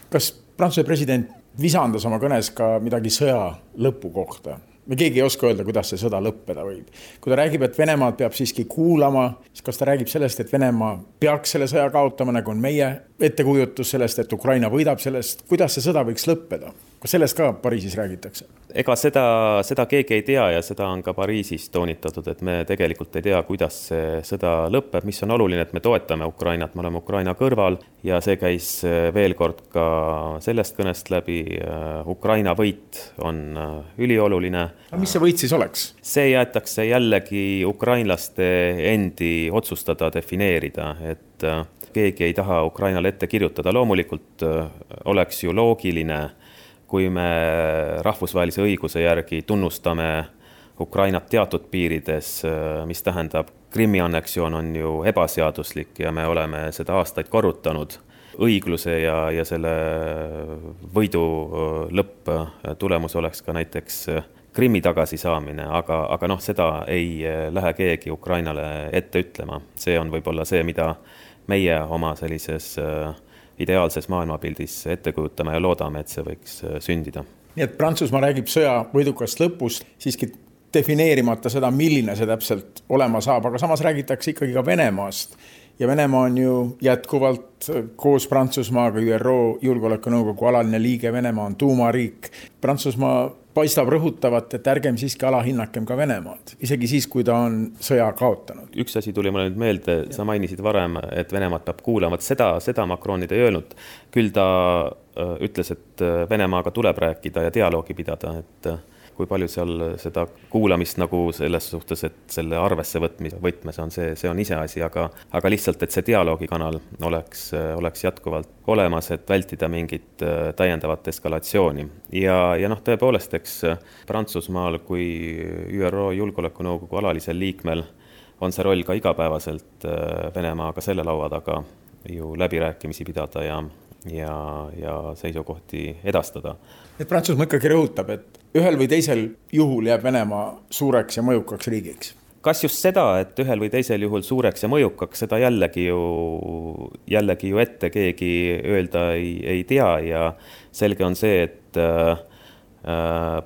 kas Prantsuse president visandas oma kõnes ka midagi sõja lõpu kohta? Me keegi ei oska öelda, kuidas see sõda lõppeda võib. kui ta räägib, et Venemaad peab siiski kuulama, siis kas ta räägib sellest, et Venemaa peaks selle sõja kaotama, nagu on meie ettekujutus sellest, et Ukraina võidab sellest, kuidas see sõda võiks lõppeda? kas sellest ka Pariisis räägitakse? Ega seda, seda keegi ei tea ja seda on ka Pariisis toonitatud, et me tegelikult ei tea, kuidas see sõda lõpeb, mis on oluline, et me toetame Ukrainat, me oleme Ukraina kõrval ja see käis äh, veel kord ka sellest kõnest läbi. Äh, Ukraina võit on äh, ülioluline. aga mis see võit siis oleks? see jäetakse jällegi ukrainlaste endi otsustada, defineerida, et keegi ei taha Ukrainale ette kirjutada, loomulikult oleks ju loogiline kui me rahvusvahelise õiguse järgi tunnustame Ukrainat teatud piirides, mis tähendab, Krimmi anneksioon on ju ebaseaduslik ja me oleme seda aastaid korrutanud. õigluse ja, ja selle võidu lõpptulemus oleks ka näiteks Krimmi tagasisaamine, aga, aga noh, seda ei lähe keegi Ukrainale ette ütlema. see on võib-olla see, mida meie oma sellises äh, ideaalses maailmapildis ette kujutame ja loodame, et see võiks äh, sündida. nii et Prantsusmaa räägib sõja võidukast lõpust, siiski defineerimata seda, milline see täpselt olema saab, aga samas räägitakse ikkagi ka Venemaast. ja Venemaa on ju jätkuvalt koos Prantsusmaaga ÜRO Julgeolekunõukogu alaline liige, Venemaa on tuumariik. Prantsusmaa paistab rõhutavat, et ärgem siiski alahinnakem ka Venemaad, isegi siis, kui ta on sõja kaotanud. üks asi tuli mulle nüüd meelde, sa mainisid varem, et Venemaad peab kuulama, et seda, seda Macronid ei öelnud. küll ta äh, ütles, et äh, Venemaaga tuleb rääkida ja dialoogi pidada, et äh, kui palju seal seda kuulamist nagu selles suhtes, et selle arvesse võtmise võtmes on see, see on iseasi, aga, aga lihtsalt, et see dialoogikanal oleks, oleks jätkuvalt olemas, et vältida mingit äh, täiendavat eskalatsiooni. ja, ja noh, tõepoolest, eks Prantsusmaal kui ÜRO Julgeolekunõukogu alalisel liikmel on see roll ka igapäevaselt äh, Venemaaga selle laua taga ju läbirääkimisi pidada ja, ja, ja seisukohti edastada. et Prantsusmaa ikkagi rõhutab, et ühel või teisel juhul jääb Venemaa suureks ja mõjukaks riigiks. Kas just seda, et ühel või teisel juhul suureks ja mõjukaks, seda jällegi ju, jällegi ju ette keegi öelda ei, ei tea ja selge on see, et äh,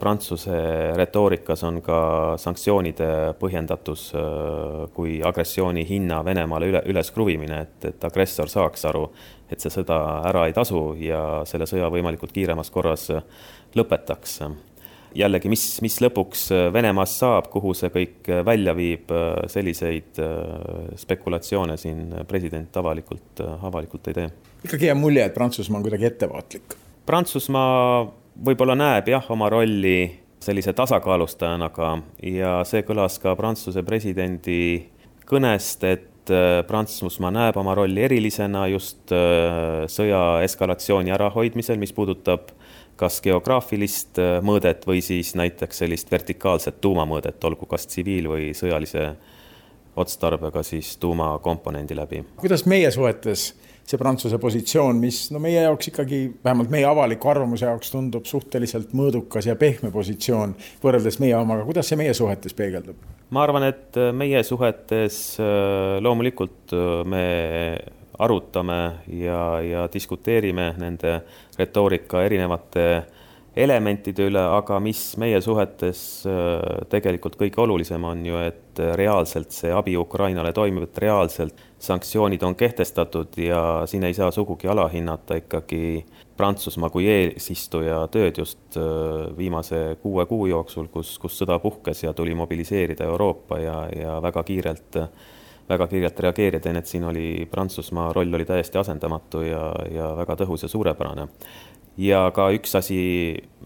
Prantsuse retoorikas on ka sanktsioonide põhjendatus äh, kui agressiooni hinna Venemaale üle, üleskruvimine, et, et agressor saaks aru, et see sõda ära ei tasu ja selle sõja võimalikult kiiremas korras lõpetaks jällegi, mis, mis lõpuks äh, Venemaast saab, kuhu see kõik äh, välja viib, äh, selliseid spekulatsioone siin president avalikult, avalikult ei tee. ikkagi jääb mulje, et Prantsusmaa on kuidagi ettevaatlik? Prantsusmaa võib-olla näeb jah, oma rolli sellise tasakaalustajana ka ja see kõlas ka Prantsuse presidendi kõnest, et äh, Prantsusmaa näeb oma rolli erilisena just äh, sõja eskalatsiooni ärahoidmisel, mis puudutab kas geograafilist äh, mõõdet või siis näiteks sellist vertikaalset tuumamõõdet, olgu kas tsiviil- või sõjalise otstarbega siis tuumakomponendi läbi. kuidas meie suhetes see Prantsuse positsioon, mis no meie jaoks ikkagi, vähemalt meie avaliku arvamuse jaoks tundub suhteliselt mõõdukas ja pehme positsioon võrreldes meie omaga, kuidas see meie suhetes peegeldub? ma arvan, et meie suhetes äh, loomulikult äh, me arutame ja, ja diskuteerime nende retoorika erinevate elementide üle, aga mis meie suhetes äh, tegelikult kõige olulisem on ju, et reaalselt see abi Ukrainale toimib, et reaalselt sanktsioonid on kehtestatud ja siin ei saa sugugi alahinnata ikkagi Prantsusmaa kui eesistuja tööd just äh, viimase kuue kuu jooksul, kus, kus sõda puhkes ja tuli mobiliseerida Euroopa ja, ja väga kiirelt väga kiirelt reageerida, nii et siin oli Prantsusmaa roll oli täiesti asendamatu ja, ja väga tõhus ja suurepärane ja ka üks asi,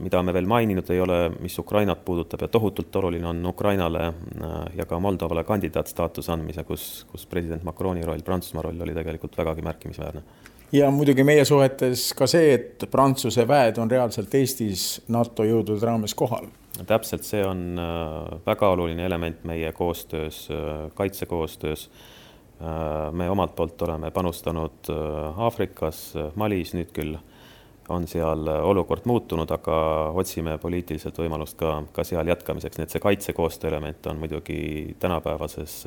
mida me veel maininud ei ole, mis Ukrainat puudutab ja tohutult oluline on Ukrainale äh, ja ka Moldovale kandidaatstaatuse andmise, kus, kus president Macroni roll, Prantsusmaa roll oli tegelikult vägagi märkimisväärne. ja muidugi meie suhetes ka see, et Prantsuse väed on reaalselt Eestis NATO jõudude raames kohal. Täpselt, see on äh, väga oluline element meie koostöös, äh, kaitsekoostöös. Me omalt poolt oleme panustanud Aafrikas, Malis, nüüd küll on seal olukord muutunud, aga otsime poliitiliselt võimalust ka, ka seal jätkamiseks, nii et see kaitsekoostöö element on muidugi tänapäevases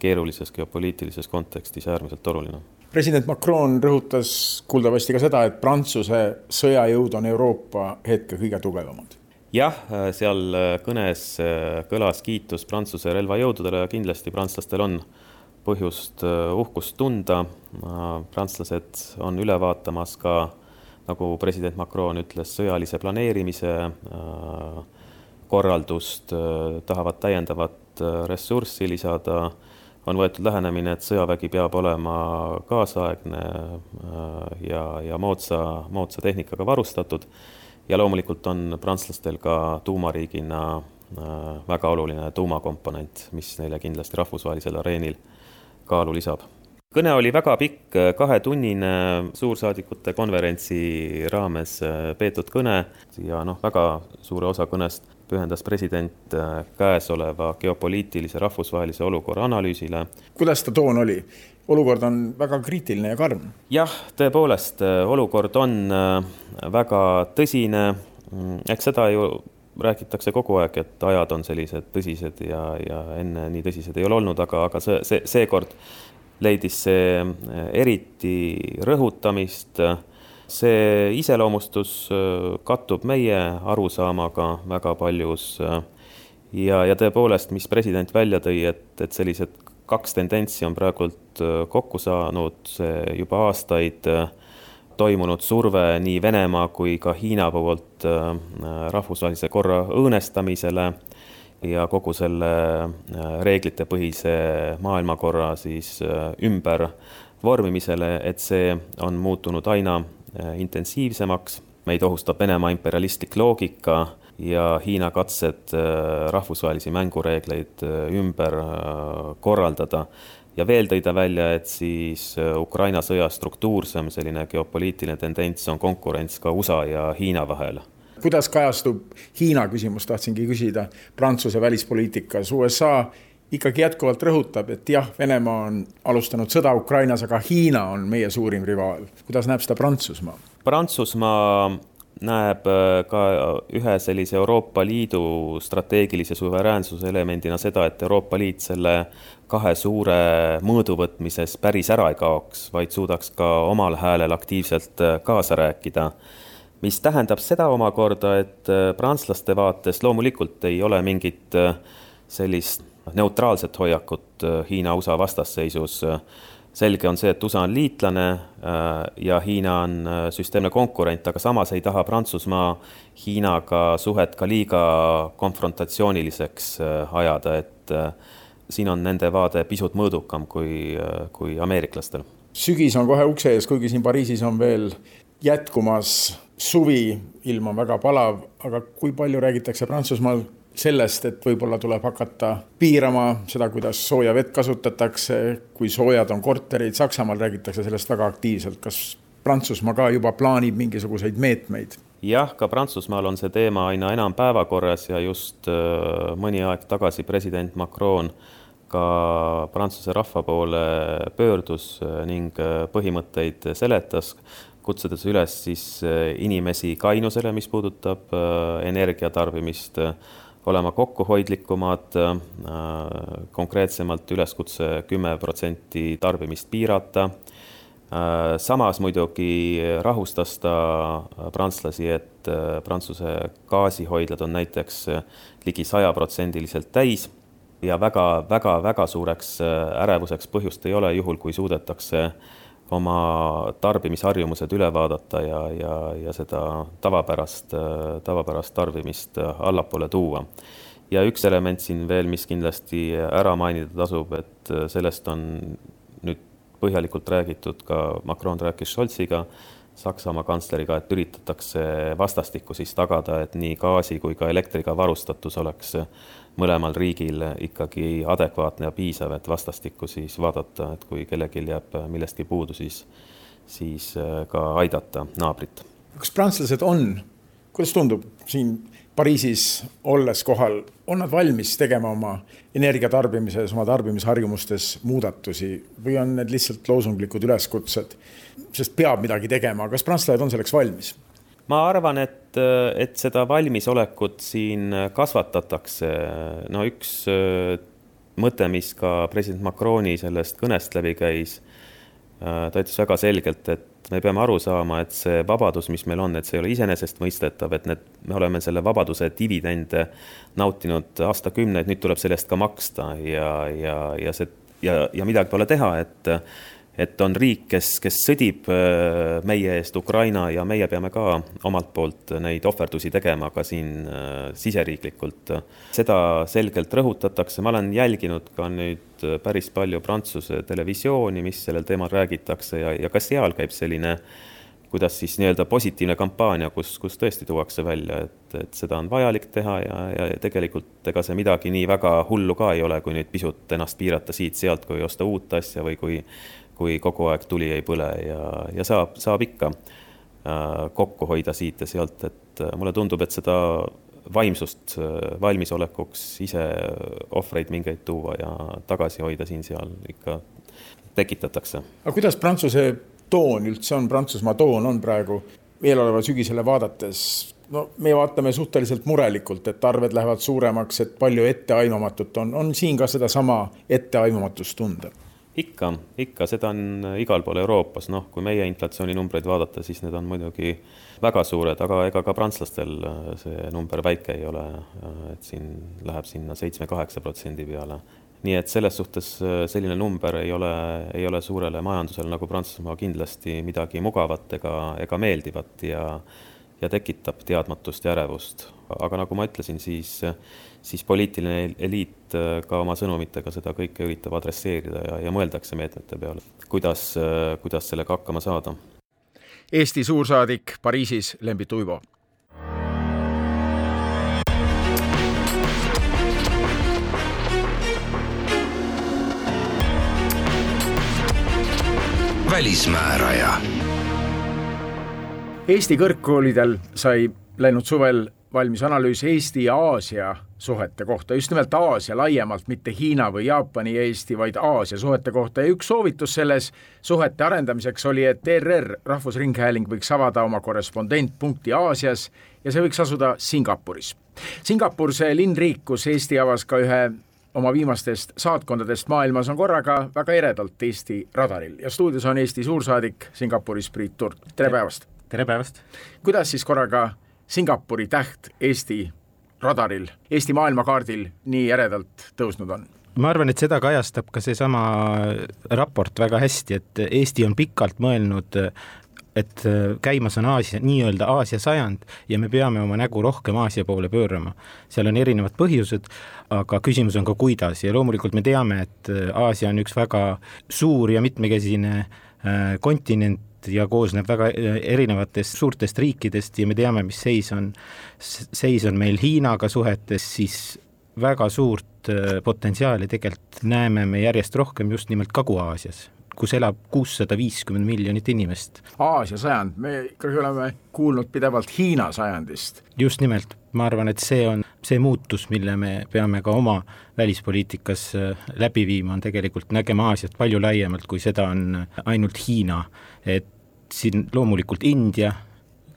keerulises geopoliitilises kontekstis äärmiselt oluline. president Macron rõhutas kuuldavasti ka seda, et Prantsuse sõjajõud on Euroopa hetke kõige tugevamad jah, seal kõnes kõlas kiitus Prantsuse relvajõududele ja kindlasti prantslastel on põhjust uhkust tunda. prantslased on üle vaatamas ka nagu president Macron ütles, sõjalise planeerimise äh, korraldust, äh, tahavad täiendavat äh, ressurssi lisada, on võetud lähenemine, et sõjavägi peab olema kaasaegne ja, ja moodsa, moodsa tehnikaga varustatud ja loomulikult on prantslastel ka tuumariigina väga oluline tuumakomponent, mis neile kindlasti rahvusvahelisel areenil kaalu lisab kõne oli väga pikk, kahetunnine suursaadikute konverentsi raames äh, peetud kõne ja noh, väga suure osa kõnest pühendas president äh, käesoleva geopoliitilise rahvusvahelise olukorra analüüsile. kuidas ta toon oli? Olukord on väga kriitiline ja karm. jah, tõepoolest, äh, olukord on väga tõsine, mm, eks seda ju räägitakse kogu aeg, et ajad on sellised tõsised ja, ja enne nii tõsised ei ole olnud, aga, aga see, see, seekord leidis see äh, eriti rõhutamist. see iseloomustus äh, kattub meie arusaamaga väga paljus. Äh, ja, ja tõepoolest, mis president välja tõi, et, et sellised kaks tendentsi on praegult kokku saanud, juba aastaid toimunud surve nii Venemaa kui ka Hiina poolt rahvusvahelise korra õõnestamisele ja kogu selle äh, reeglitepõhise maailmakorra siis äh, ümber vormimisele, et see on muutunud aina äh, intensiivsemaks. meid ohustab Venemaa imperialistlik loogika ja Hiina katsed rahvusvahelisi mängureegleid ümber korraldada ja veel tõi ta välja, et siis Ukraina sõja struktuursem selline geopoliitiline tendents on konkurents ka USA ja Hiina vahel kuidas kajastub Hiina küsimus, tahtsingi küsida, Prantsuse välispoliitikas, USA ikkagi jätkuvalt rõhutab, et jah, Venemaa on alustanud sõda Ukrainas, aga Hiina on meie suurim rivaal. kuidas näeb seda Prantsusmaa? Prantsusmaa näeb äh, ka ühe sellise Euroopa Liidu strateegilise suveräänsuse elemendina seda, et Euroopa Liit selle kahe suure mõõdu võtmises päris ära ei kaoks, vaid suudaks ka omal häälel aktiivselt äh, kaasa rääkida mis tähendab seda omakorda, et äh, prantslaste vaates loomulikult ei ole mingit sellist neutraalset hoiakut Hiina-USA vastasseisus. Selge on see, et USA on liitlane ja Hiina on süsteemne konkurent, aga samas ei taha Prantsusmaa Hiinaga suhet ka liiga konfrontatsiooniliseks ajada, et siin on nende vaade pisut mõõdukam kui, kui ameeriklastel. sügis on kohe ukse ees, kuigi siin Pariisis on veel jätkumas suvi, ilm on väga palav, aga kui palju räägitakse Prantsusmaal sellest, et võib-olla tuleb hakata piirama seda, kuidas sooja vett kasutatakse, kui soojad on korterid, Saksamaal räägitakse sellest väga aktiivselt, kas Prantsusmaa ka juba plaanib mingisuguseid meetmeid? jah, ka Prantsusmaal on see teema aina enam päevakorras ja just äh, mõni aeg tagasi president Macron ka Prantsuse rahva poole pöördus äh, ning äh, põhimõtteid seletas, kutsudes üles siis inimesi kainusele, mis puudutab energiatarbimist olema kokkuhoidlikumad, äh, konkreetsemalt üleskutse kümme protsenti tarbimist piirata. Äh, samas muidugi rahustas ta prantslasi, et äh, Prantsuse gaasihoidlad on näiteks ligi sajaprotsendiliselt täis ja väga-väga-väga suureks ärevuseks põhjust ei ole, juhul kui suudetakse oma tarbimisharjumused üle vaadata ja, ja, ja seda tavapärast, tavapärast tarbimist allapoole tuua. ja üks element siin veel, mis kindlasti ära mainida tasub, et sellest on nüüd põhjalikult räägitud, ka Macron rääkis Scholziga, Saksamaa kantsleriga, et üritatakse vastastikku siis tagada, et nii gaasi kui ka elektriga varustatus oleks mõlemal riigil ikkagi adekvaatne ja piisav, et vastastikku siis vaadata, et kui kellelgi jääb millestki puudu, siis, siis äh, ka aidata naabrit. kas prantslased on, kuidas tundub siin Pariisis olles kohal, on nad valmis tegema oma energiatarbimises, oma tarbimisharjumustes muudatusi või on need lihtsalt loosunglikud üleskutsed, sest peab midagi tegema, kas prantslased on selleks valmis? Ma arvan, et, et seda valmisolekut siin kasvatatakse. no üks äh, mõte, mis ka president Macroni sellest kõnest läbi käis, äh, ta ütles väga selgelt, et me peame aru saama, et see vabadus, mis meil on, et see ei ole iseenesestmõistetav, et need, me oleme selle vabaduse dividende nautinud aastakümneid, nüüd tuleb selle eest ka maksta ja, ja, ja see ja, ja midagi pole teha, et et on riik, kes, kes sõdib äh, meie eest Ukraina ja meie peame ka omalt poolt neid ohverdusi tegema ka siin äh, siseriiklikult. seda selgelt rõhutatakse, ma olen jälginud ka nüüd päris palju Prantsuse televisiooni, mis sellel teemal räägitakse ja, ja ka seal käib selline kuidas siis nii-öelda positiivne kampaania, kus, kus tõesti tuuakse välja, et, et seda on vajalik teha ja, ja tegelikult ega see midagi nii väga hullu ka ei ole, kui nüüd pisut ennast piirata siit-sealt, kui osta uut asja või kui kui kogu aeg tuli ei põle ja, ja saab, saab ikka äh, kokku hoida siit ja sealt, et äh, mulle tundub, et seda vaimsust äh, valmisolekuks ise ohvreid mingeid tuua ja tagasi hoida siin-seal ikka tekitatakse. aga kuidas Prantsuse toon üldse on, Prantsusmaa toon on praegu eeloleva sügisele vaadates, no me vaatame suhteliselt murelikult, et arved lähevad suuremaks, et palju etteaimamatut on, on siin ka sedasama etteaimamatust tunda ikka, ikka, seda on igal pool Euroopas, noh, kui meie inflatsiooninumbreid vaadata, siis need on muidugi väga suured, aga ega ka prantslastel äh, see number väike ei ole, äh, et siin läheb sinna seitsme-kaheksa protsendi peale. nii et selles suhtes äh, selline number ei ole, ei ole suurele majandusele nagu Prantsusmaa kindlasti midagi mugavat ega, ega meeldivat ja ja tekitab teadmatust ja ärevust. aga nagu ma ütlesin, siis siis poliitiline eliit ka oma sõnumitega seda kõike üritab adresseerida ja, ja mõeldakse meetmete peale, kuidas, kuidas sellega hakkama saada. Eesti suursaadik Pariisis Lembit Uibo välismääraja. Eesti kõrgkoolidel sai läinud suvel valmis analüüs Eesti ja Aasia suhete kohta, just nimelt Aasia laiemalt, mitte Hiina või Jaapani ja Eesti, vaid Aasia suhete kohta. Ja üks soovitus selles suhete arendamiseks oli, et ERR, Rahvusringhääling, võiks avada oma korrespondentpunkti Aasias ja see võiks asuda Singapuris. Singapur, see linnriik, kus Eesti avas ka ühe oma viimastest saatkondadest maailmas, on korraga väga eredalt Eesti radaril. Ja stuudios on Eesti suursaadik Singapuris Priit Turk, tere. päevast! Tere päevast! kuidas siis korraga Singapuri täht Eesti radaril, Eesti maailmakaardil nii eredalt tõusnud on? ma arvan, et seda kajastab ka seesama raport väga hästi, et Eesti on pikalt mõelnud et käimas on Aasia, nii-öelda Aasia sajand ja me peame oma nägu rohkem Aasia poole pöörama. seal on erinevad põhjused, aga küsimus on ka kuidas ja loomulikult me teame, et Aasia on üks väga suur ja mitmekesine kontinent ja koosneb väga erinevatest suurtest riikidest ja me teame, mis seis on, seis on meil Hiinaga suhetes, siis väga suurt potentsiaali tegelikult näeme me järjest rohkem just nimelt Kagu-Aasias kus elab kuussada viiskümmend miljonit inimest. Aasia sajand, me ikkagi oleme kuulnud pidevalt Hiina sajandist. just nimelt, ma arvan, et see on see muutus, mille me peame ka oma välispoliitikas äh, läbi viima, on tegelikult nägema Aasiat palju laiemalt, kui seda on ainult Hiina. et siin loomulikult India,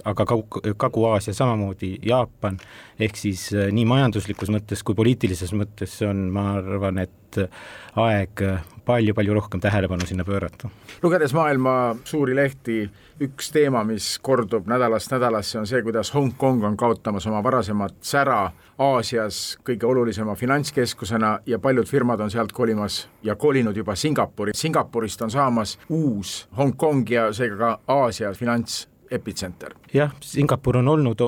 aga Kaug-, Kagu-Aasia samamoodi, Jaapan, ehk siis äh, nii majanduslikus mõttes kui poliitilises mõttes on, ma arvan, et äh, aeg palju-palju rohkem tähelepanu sinna pöörata. lugedes maailma suuri lehti, üks teema, mis kordub nädalast nädalasse, on see, kuidas Hongkong on kaotamas oma varasemat sära Aasias kõige olulisema finantskeskusena ja paljud firmad on sealt kolimas ja kolinud juba Singapuri. Singapurist on saamas uus Hongkong ja seega ka Aasia finantsepitsenter. jah, Singapur on olnud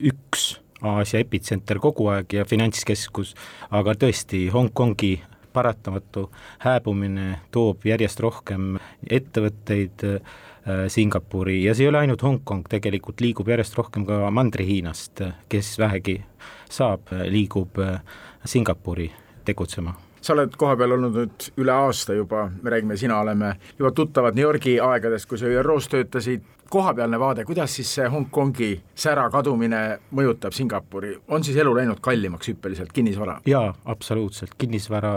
üks Aasia epitsenter kogu aeg ja finantskeskus, aga tõesti, Hongkongi paratamatu hääbumine toob järjest rohkem ettevõtteid Singapuri ja see ei ole ainult Hongkong, tegelikult liigub järjest rohkem ka Mandri-Hiinast, kes vähegi saab, liigub Singapuri tegutsema sa oled kohapeal olnud nüüd üle aasta juba, me räägime, sina oleme juba tuttavad New Yorgi aegadest, kui sa ÜRO-s töötasid, kohapealne vaade, kuidas siis see Hongkongi sära kadumine mõjutab Singapuri, on siis elu läinud kallimaks hüppeliselt, kinnisvara? jaa, absoluutselt, kinnisvara,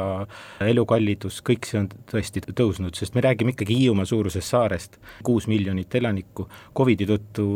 elukallidus, kõik see on tõesti tõusnud, sest me räägime ikkagi Hiiumaa suurusest saarest, kuus miljonit elanikku, Covidi tõttu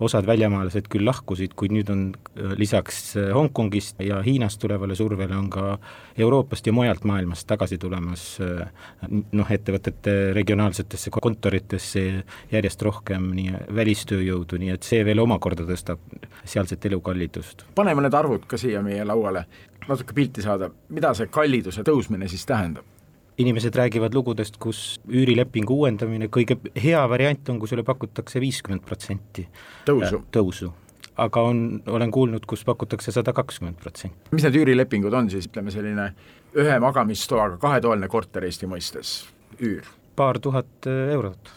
osad väljamaalased küll lahkusid, kuid nüüd on äh, lisaks äh, Hongkongist ja Hiinast tulevale survele on ka Euroopast ja mujalt maailmast tagasi tulemas äh, noh, ettevõtete regionaalsetesse kontoritesse järjest rohkem nii välistööjõudu, nii et see veel omakorda tõstab sealset elukallidust. paneme need arvud ka siia meie lauale, natuke pilti saada, mida see kalliduse tõusmine siis tähendab? Inimesed räägivad lugudest, kus üürilepingu uuendamine, kõige hea variant on, kui sulle pakutakse viiskümmend protsenti tõusu, tõusu aga on, olen kuulnud, kus pakutakse sada kakskümmend protsenti. mis need üürilepingud on siis, ütleme selline ühe magamistoaga kahetoaline korter Eesti mõistes, üür? paar tuhat äh, eurot.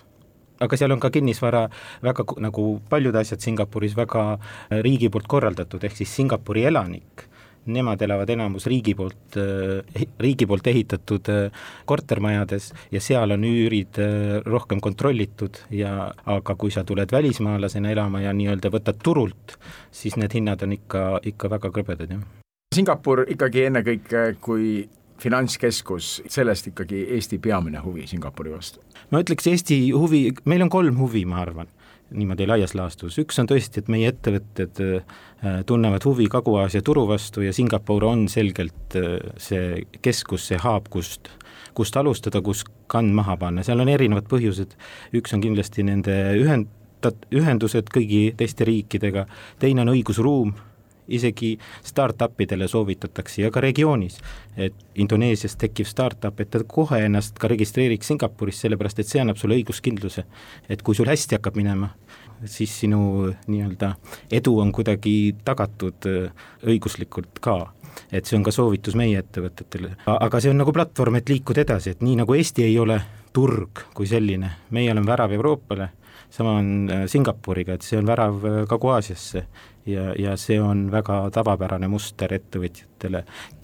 aga seal on ka kinnisvara väga, nagu paljud asjad Singapuris, väga äh, riigi poolt korraldatud, ehk siis Singapuri elanik nemad elavad enamus riigi poolt, eh, riigi poolt ehitatud eh, kortermajades ja seal on üürid eh, rohkem kontrollitud ja aga kui sa tuled välismaalasena elama ja nii-öelda võtad turult, siis need hinnad on ikka, ikka väga krõbedad, jah. Singapur ikkagi ennekõike kui finantskeskus, sellest ikkagi Eesti peamine huvi Singapuri vastu? ma ütleks Eesti huvi, meil on kolm huvi, ma arvan niimoodi laias laastus, üks on tõesti, et meie ettevõtted äh, tunnevad huvi Kagu-Aasia turu vastu ja Singapur on selgelt äh, see keskus, see haab, kust, kust alustada, kus kand maha panna, seal on erinevad põhjused, üks on kindlasti nende ühend-, ühendused kõigi teiste riikidega, teine on õigusruum, isegi startup idele soovitatakse ja ka regioonis, et Indoneesias tekkiv startup, et ta kohe ennast ka registreeriks Singapuris, sellepärast et see annab sulle õiguskindluse. et kui sul hästi hakkab minema, siis sinu nii-öelda edu on kuidagi tagatud äh, õiguslikult ka et see on ka soovitus meie ettevõtetele, aga see on nagu platvorm, et liikuda edasi, et nii nagu Eesti ei ole turg kui selline, meie oleme värav Euroopale, sama on äh, Singapuriga, et see on värav äh, Kagu-Aasiasse ja, ja see on väga tavapärane muster ettevõtjatele.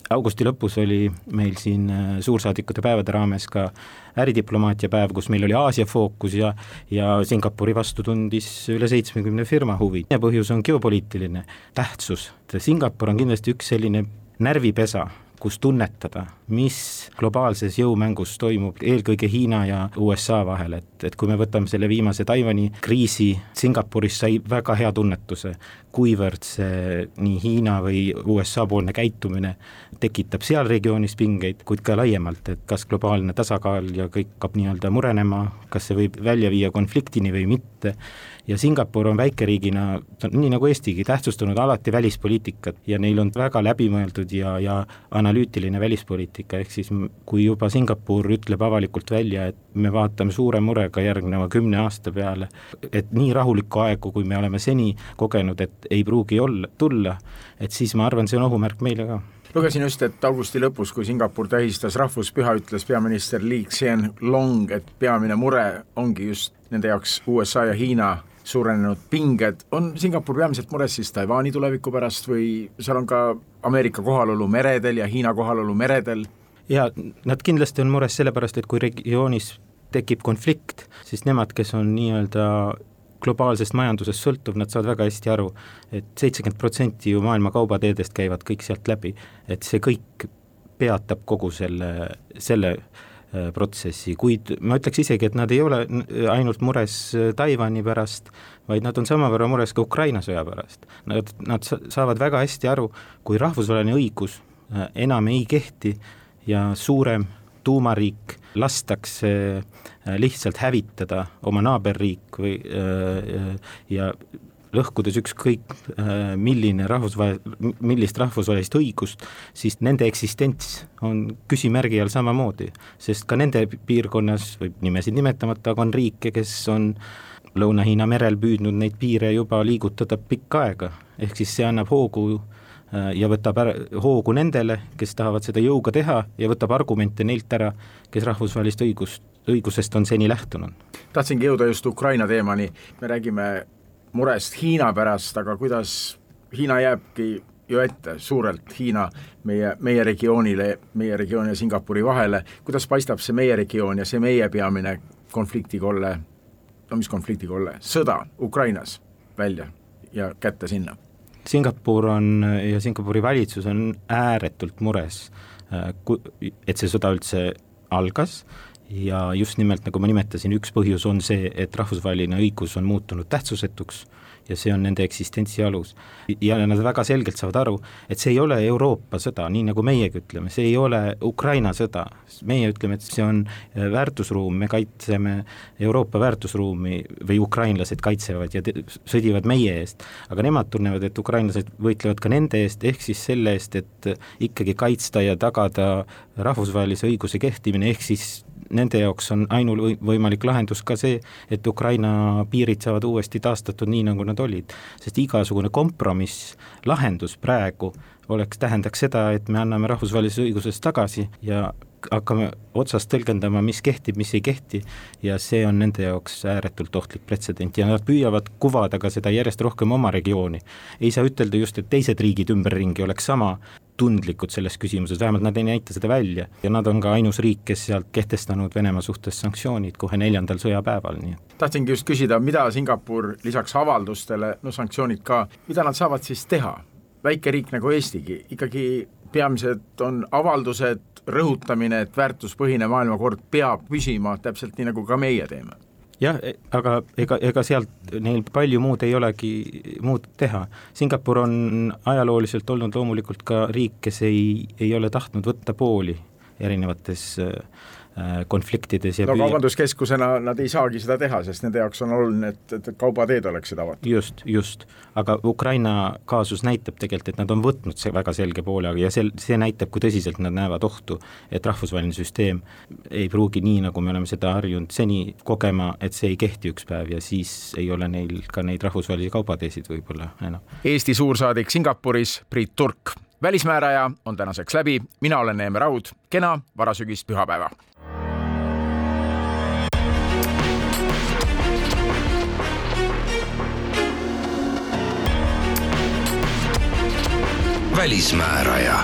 augusti lõpus oli meil siin äh, suursaadikute päevade raames ka äridiplomaatia päev, kus meil oli Aasia fookus ja ja Singapuri vastu tundis üle seitsmekümne firma huvi ja põhjus on geopoliitiline tähtsus. Singapur on kindlasti üks selline närvipesa kus tunnetada, mis globaalses jõumängus toimub eelkõige Hiina ja USA vahel, et, et kui me võtame selle viimase Taiwan'i kriisi, Singapuris sai väga hea tunnetuse, kuivõrd see nii Hiina või USA poolne käitumine tekitab seal regioonis pingeid, kuid ka laiemalt, et kas globaalne tasakaal ja kõik hakkab nii-öelda murenema, kas see võib välja viia konfliktini või mitte. Ja Singapur on väikeriigina, nii nagu Eestigi, tähtsustanud alati välispoliitikat ja neil on väga läbimõeldud ja, ja analüütiline välispoliitika, ehk siis kui juba Singapur ütleb avalikult välja, et me vaatame suure murega järgneva kümne aasta peale, et nii rahulikku aegu, kui me oleme seni kogenud, et ei pruugi olla, tulla, et siis ma arvan, see on ohumärk meile ka. Lugesin just, et augusti lõpus, kui Singapur tähistas rahvuspüha, ütles peaminister Lee Hsien Long, et peamine mure ongi just nende jaoks USA ja Hiina suurenenud pinged, on Singapur peamiselt mures siis Taiwan'i tuleviku pärast või seal on ka Ameerika kohalolu meredel ja Hiina kohalolu meredel? ja nad kindlasti on mures sellepärast, et kui regioonis tekib konflikt, siis nemad, kes on nii-öelda globaalsest majandusest sõltuv, nad saavad väga hästi aru et, et seitsekümmend protsenti ju maailma kaubateedest käivad kõik sealt läbi, et see kõik peatab kogu selle, selle protsessi, kuid ma ütleks isegi, et nad ei ole ainult mures äh, Taiwan'i pärast, vaid nad on samavõrra mures ka Ukraina sõja pärast. Nad, nad saavad väga hästi aru, kui rahvusvaheline õigus äh, enam ei kehti ja suurem tuumariik lastakse äh, lihtsalt hävitada oma naaberriik või äh, ja lõhkudes ükskõik äh, milline rahvusvahel, millist rahvusvahelist õigust, siis nende eksistents on küsimärgi all samamoodi, sest ka nende piirkonnas võib nimesid nimetamata, aga on riike, kes on Lõuna-Hiina merel püüdnud neid piire juba liigutada pikka aega, ehk siis see annab hoogu Äh, ja võtab ära hoogu nendele, kes tahavad seda jõuga teha ja võtab argumente neilt ära, kes rahvusvahelist õigust, õigusest on seni lähtunud. tahtsingi jõuda just Ukraina teemani, me räägime murest Hiina pärast, aga kuidas Hiina jääbki ju ette suurelt Hiina meie, meie regioonile, meie regiooni ja Singapuri vahele, kuidas paistab see meie regioon ja see meie peamine konfliktikolle, no mis konfliktikolle, sõda Ukrainas välja ja kätte sinna. Singapur on ja Singapuri valitsus on ääretult mures, äh, et see sõda üldse algas ja just nimelt, nagu ma nimetasin, üks põhjus on see, et rahvusvaheline õigus on muutunud tähtsusetuks ja see on nende eksistentsi alus. ja nad väga selgelt saavad aru, et see ei ole Euroopa sõda, nii nagu meiegi ütleme, see ei ole Ukraina sõda, meie ütleme, et see on äh, väärtusruum, me kaitseme Euroopa väärtusruumi või ukrainlased kaitsevad ja sõdivad meie eest, aga nemad tunnevad, et ukrainlased võitlevad ka nende eest, ehk siis selle eest, et ikkagi kaitsta ja tagada rahvusvahelise õiguse kehtimine, ehk siis nende jaoks on ainuvõimalik lahendus ka see, et Ukraina piirid saavad uuesti taastatud nii, nagu nad olid. sest igasugune kompromiss, lahendus praegu oleks, tähendaks seda, et me anname rahvusvahelises õiguses tagasi ja hakkame otsast tõlgendama, mis kehtib, mis ei kehti ja see on nende jaoks ääretult ohtlik pretsedent ja nad püüavad kuvada ka seda järjest rohkem oma regiooni. ei saa ütelda just, et teised riigid ümberringi oleks sama tundlikud selles küsimuses, vähemalt nad ei näita seda välja. Ja nad on ka ainus riik, kes sealt kehtestanud Venemaa suhtes sanktsioonid kohe neljandal sõjapäeval, nii et. Tahtsingi just küsida, mida Singapur lisaks avaldustele, no sanktsioonid ka, mida nad saavad siis teha? väike riik nagu Eestigi, ikkagi peamised on avaldused, rõhutamine, et väärtuspõhine maailmakord peab püsima täpselt nii, nagu ka meie teeme jah, e, aga ega, ega sealt neil palju muud ei olegi muud teha. Singapur on ajalooliselt olnud loomulikult ka riik, kes ei, ei ole tahtnud võtta pooli erinevates äh, konfliktides ja no kaubanduskeskusena nad ei saagi seda teha, sest nende jaoks on oluline, et, et kaubateed oleksid avatud. just, just. aga Ukraina kaasus näitab tegelikult, et nad on võtnud see väga selge poole, aga ja sel-, see näitab, kui tõsiselt nad näevad ohtu, et rahvusvaheline süsteem ei pruugi nii, nagu me oleme seda harjunud seni kogema, et see ei kehti üks päev ja siis ei ole neil ka neid rahvusvahelisi kaubateesid võib-olla enam. Eesti suursaadik Singapuris, Priit Turk välismääraja on tänaseks läbi, mina olen Neeme Raud, kena varasügist pühapäeva. Välismääraja